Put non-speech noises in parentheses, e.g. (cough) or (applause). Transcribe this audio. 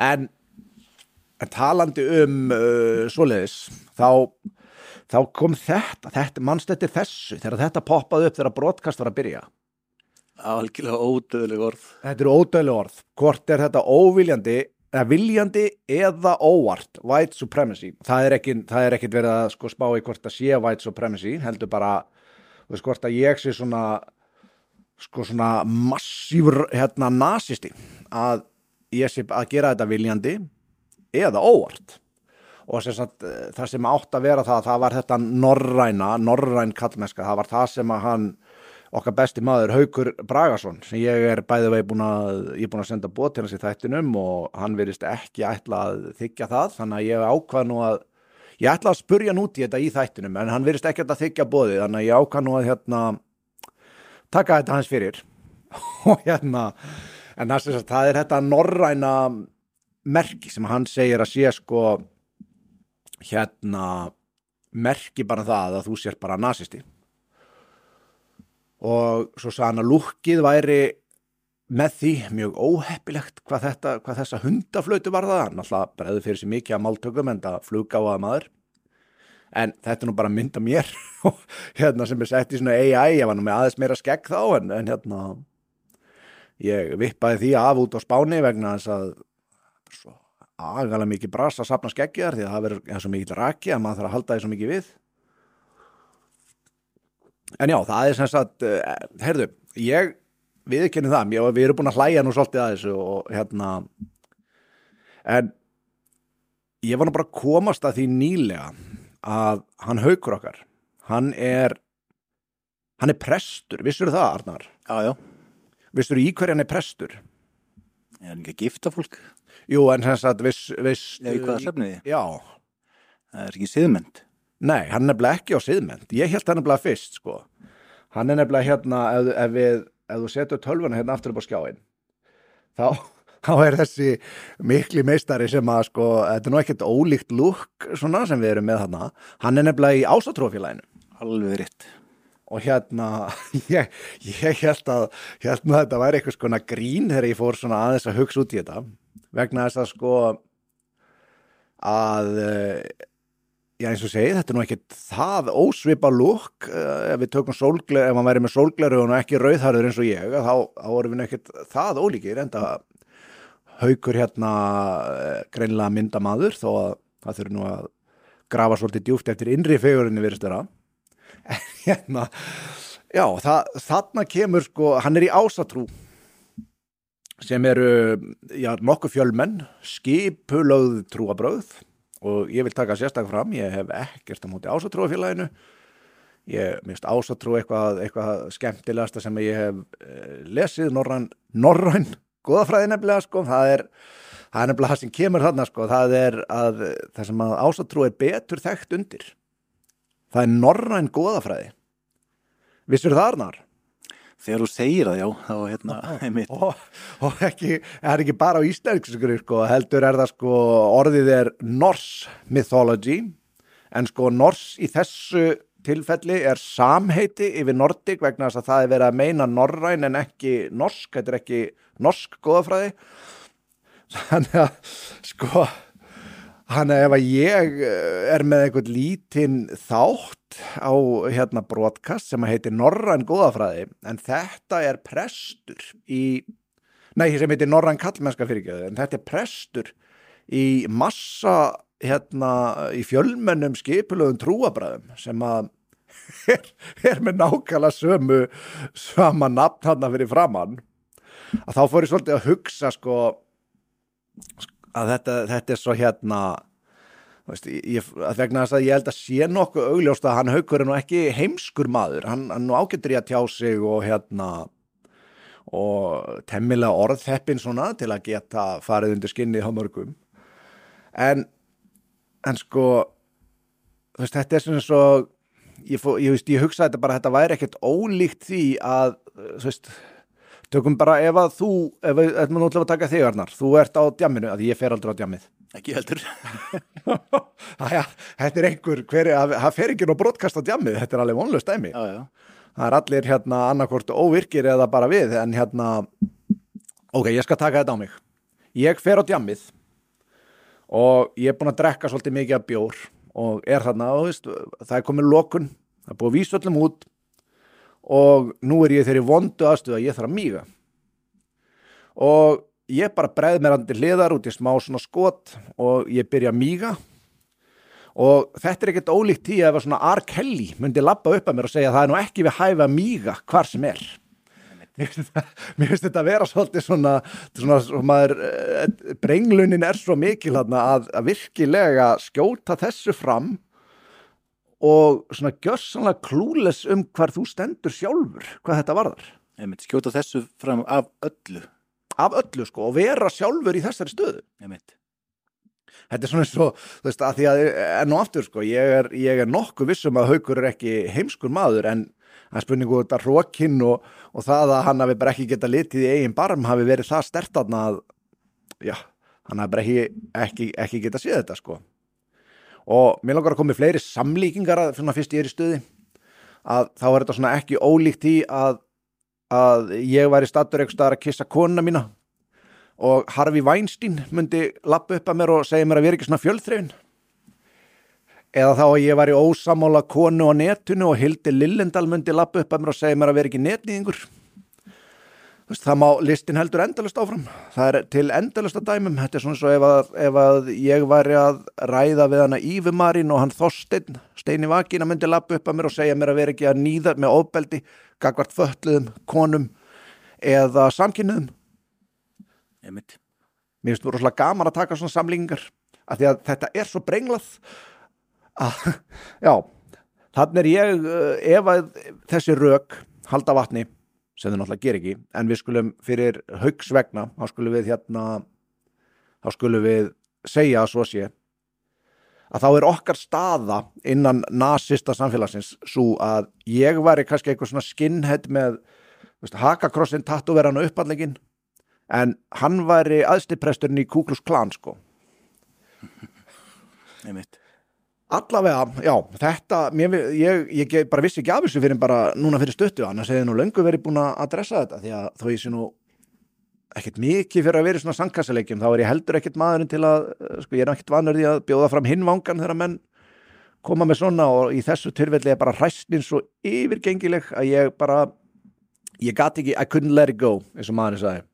en, en talandi um uh, svoleiðis þá, þá kom þetta, þetta mannst eftir þessu þegar þetta poppaði upp þegar brotkast var að byrja? Algjörlega ódöðleg orð. Þetta eru ódælu orð. Hvort er þetta óviljandi eða viljandi eða óvart? White supremacy. Það er ekki, það er ekki verið að sko spá í hvort það sé white supremacy heldur bara veist hvort að ég sé svona sko svona massífur hérna nazisti að ég sé að gera þetta viljandi eða óvart. Og sem sagt, eh, það sem átt að vera það það var þetta norræna, norræn kallmeska, það var það sem að hann okkar besti maður Haukur Bragason sem ég er bæðið vegi búin að ég er búin að senda bót til hans í þættinum og hann verist ekki ætla að þykja það. Þannig að ég ákvað nú að ég ætla að spurja nút í þetta í þættinum en hann verist ekki að þykja bóði þannig að ég ákvað nú að hérna taka þetta hans fyrir. (laughs) Og hérna en sagt, það er þetta norræna merki sem hann segir að sé sko hérna merki bara það að þú sér bara nazisti. Og svo sagði hann að lúkkið væri með því mjög óheppilegt hvað, þetta, hvað þessa hundaflötu var það hann alltaf bregði fyrir sig mikið að máltökum en það flugáða maður en þetta er nú bara mynda mér (laughs) hérna sem er sett í svona AI ég var nú með aðeins meira skegg þá en, en hérna ég vippaði því af út á spáni vegna þess að svo agalega mikið bras að sapna skeggi þar því að það verður svo mikið raki að maður þarf að halda því svo mikið við en já, það er sem sagt uh, heyrðu, ég viðkenni það, ég, við erum búin að hlæja nú svolítið að þessu og hérna en ég var nú bara að komast að því nýlega að hann haugur okkar hann er hann er prestur, vissur það Arnar? Já, já Vissur í hverja hann er prestur? Er hann ekki að gifta fólk? Jú, en sem sagt, viss, viss Já, í hvaða sefniði? Já, Það er ekki siðmynd Nei, hann er nefnilega ekki á siðmend. Ég held hann nefnilega fyrst, sko. Hann er nefnilega hérna, ef, ef, við, ef þú setur tölvuna hérna aftur upp á skjáin, þá, (laughs) þá er þessi mikli meistari sem að, sko, þetta er nú ekkert ólíkt lúk svona sem við erum með þarna. Hann er nefnilega í ásatrófélaginu. Alveg rétt Og hérna, (laughs) ég, ég held að, hérna þetta væri eitthvað skona grín þegar ég fór svona aðeins að hugsa út í þetta. Vegna þess að, sko, að já eins og segi, þetta er nú ekkert það ósvipa lúk ef við tökum sólgleru, ef maður væri með sólgleru og ekki rauðharður eins og ég, þá, þá erum við ekkert það ólíkir, en það haukur hérna greinlega myndamaður, þó að það þurfi nú að grafa svolítið djúft eftir innri fegurinni virðist þeirra en (laughs) hérna, já, það, þarna kemur sko, hann er í ásatrú sem eru, já, nokkuð fjölmenn skipulögð trúabröð og ég vil taka sérstaklega fram, ég hef ekkert á móti ásatrúafélaginu ég minnst ásatrú eitthvað, eitthvað skemmtilegasta sem ég hef eh, lesið norræn, norræn goðafræði nefnilega sko, það er það er nefnilega það sem kemur þarna sko, það er að það sem að ásatrú er betur þekkt undir það er norræn goðafræði vissur það Arnar? Þegar þú segir það, já, þá hérna, einmitt. Og, og ekki, það er ekki bara á íslensku, sko, heldur er það sko, orðið er Norse mythology, en sko Norse í þessu tilfelli er samheiti yfir Nordic vegna þess að það er verið að meina norræn en ekki norsk, þetta er ekki norsk goðafræði. Þannig að, sko, hann ef að ég er með einhvern lítinn þátt á hérna brotkast sem að heiti Norræn góðafræði en þetta er prestur í, nei sem heiti Norræn kallmennska fyrirgjöðu en þetta er prestur í massa hérna í fjölmennum skipulöðum trúabræðum sem að (laughs) er, er með nákvæmlega sömu sama nafn hann að fyrir framann að þá fór ég svolítið að hugsa sko að þetta, þetta er svo hérna Veist, ég, vegna þess að ég held að sé nokkuð augljóst að hann haugur nú ekki heimskur maður, hann, hann nú ágættur í að tjá sig og hérna og temmilega orðheppin svona til að geta farið undir skinnið á mörgum. En en sko veist, þetta er svona svo ég, ég, ég hugsa þetta bara að þetta væri ekkert ólíkt því að þú veist tökum bara ef að þú ef við ætlum að taka þig Arnar, þú ert á djamminu, að ég fer aldrei á djammið Ekki heldur. (laughs) Æja, þetta er einhver, hver, það fer ekki nú brotkast á djammið, þetta er alveg vonlust dæmi. Já, já. Það er allir hérna annarkort óvirkir eða bara við, en hérna, ok, ég skal taka þetta á mig. Ég fer á djammið og ég er búin að drekka svolítið mikið af bjór og er þarna og veist, það er komið lokun, það er búið að vísa öllum út og nú er ég þeirri vondu aðstöðu að ég þarf að míga. Og ég bara breið mér andir hliðar út í smá svona skot og ég byrja að míga. Og þetta er ekkert ólíkt tí að ef svona R. Kelly myndi lappa upp að mér og segja það er nú ekki við hæfa að míga hvar sem er. Mér finnst þetta, að vera svolítið svona, svona, svona maður, eh, brenglunin er svo mikil að, að virkilega skjóta þessu fram og svona gjörsanlega klúles um hvar þú stendur sjálfur, hvað þetta varðar Einmitt, skjóta þessu fram af öllu. af öllu sko og vera sjálfur í þessari stöðu Einmitt. þetta er svona eins og, þú veist, að því að enn og aftur sko, ég er, ég er nokkuð vissum að haukur er ekki heimskur maður en það er spurningu þetta rókinn og, og það að hann hafi bara ekki geta litið í eigin barm hafi verið það stertarna að já, hann hafi bara ekki, ekki, ekki geta séð þetta sko og mér langar að koma með fleiri samlíkingar að fyrst ég er í stuði. Að þá er þetta svona ekki ólíkt í að, að ég væri stattur eitthvað að kissa konuna mína. Og Harvey Weinstein myndi lappa upp að mér og segja mér að vera ekki svona fjölþrifin. Eða þá að ég væri ósamála konu á netinu og Hildi Lillendal myndi lappa upp að mér og segja mér að vera ekki netnýðingur Veist, það má listin heldur endalust áfram. Það er til endalust að dæmum. Þetta er svona svo ef að, ef að ég væri að ræða við hana Ífumarín og hann Þorstein, Steini Vakina myndi lappa upp að mér og segja mér að vera ekki að nýða með ofbeldi, gagvart fötluðum konum eða samkynniðum mér finnst þú rosalega gaman að taka svona samlíkingar af því að þetta er svo brenglað að, (laughs) já þannig er ég, uh, ef að þessi rök halda vatni sem þau náttúrulega ger ekki, en við skulum fyrir haugs vegna, þá skulum við hérna, þá skulum við segja að svo sé að þá er okkar staða innan nasista samfélagsins svo að ég væri kannski eitthvað svona skinhead með hakakrossin tattuverana uppallegin en hann væri aðstipresturinn í Kuklus Klan sko Einmitt. Allavega, já, þetta mér, ég, ég, ég bara vissi ekki af þessu fyrir bara núna fyrir stöttu, annars hefði nú löngu verið búin að adressa þetta, því að þó ég sé nú ekkert mikið fyrir að vera í svona sangkassaleikjum, þá er ég heldur ekkert maðurinn til að, eh, sko, ég er ekkert vanur því að bjóða fram hinvangan þegar menn koma með svona og í þessu tilfelli er bara hræstin svo yfirgengileg að ég bara ég gat ekki, I couldn't let it go eins og maðurinn sagði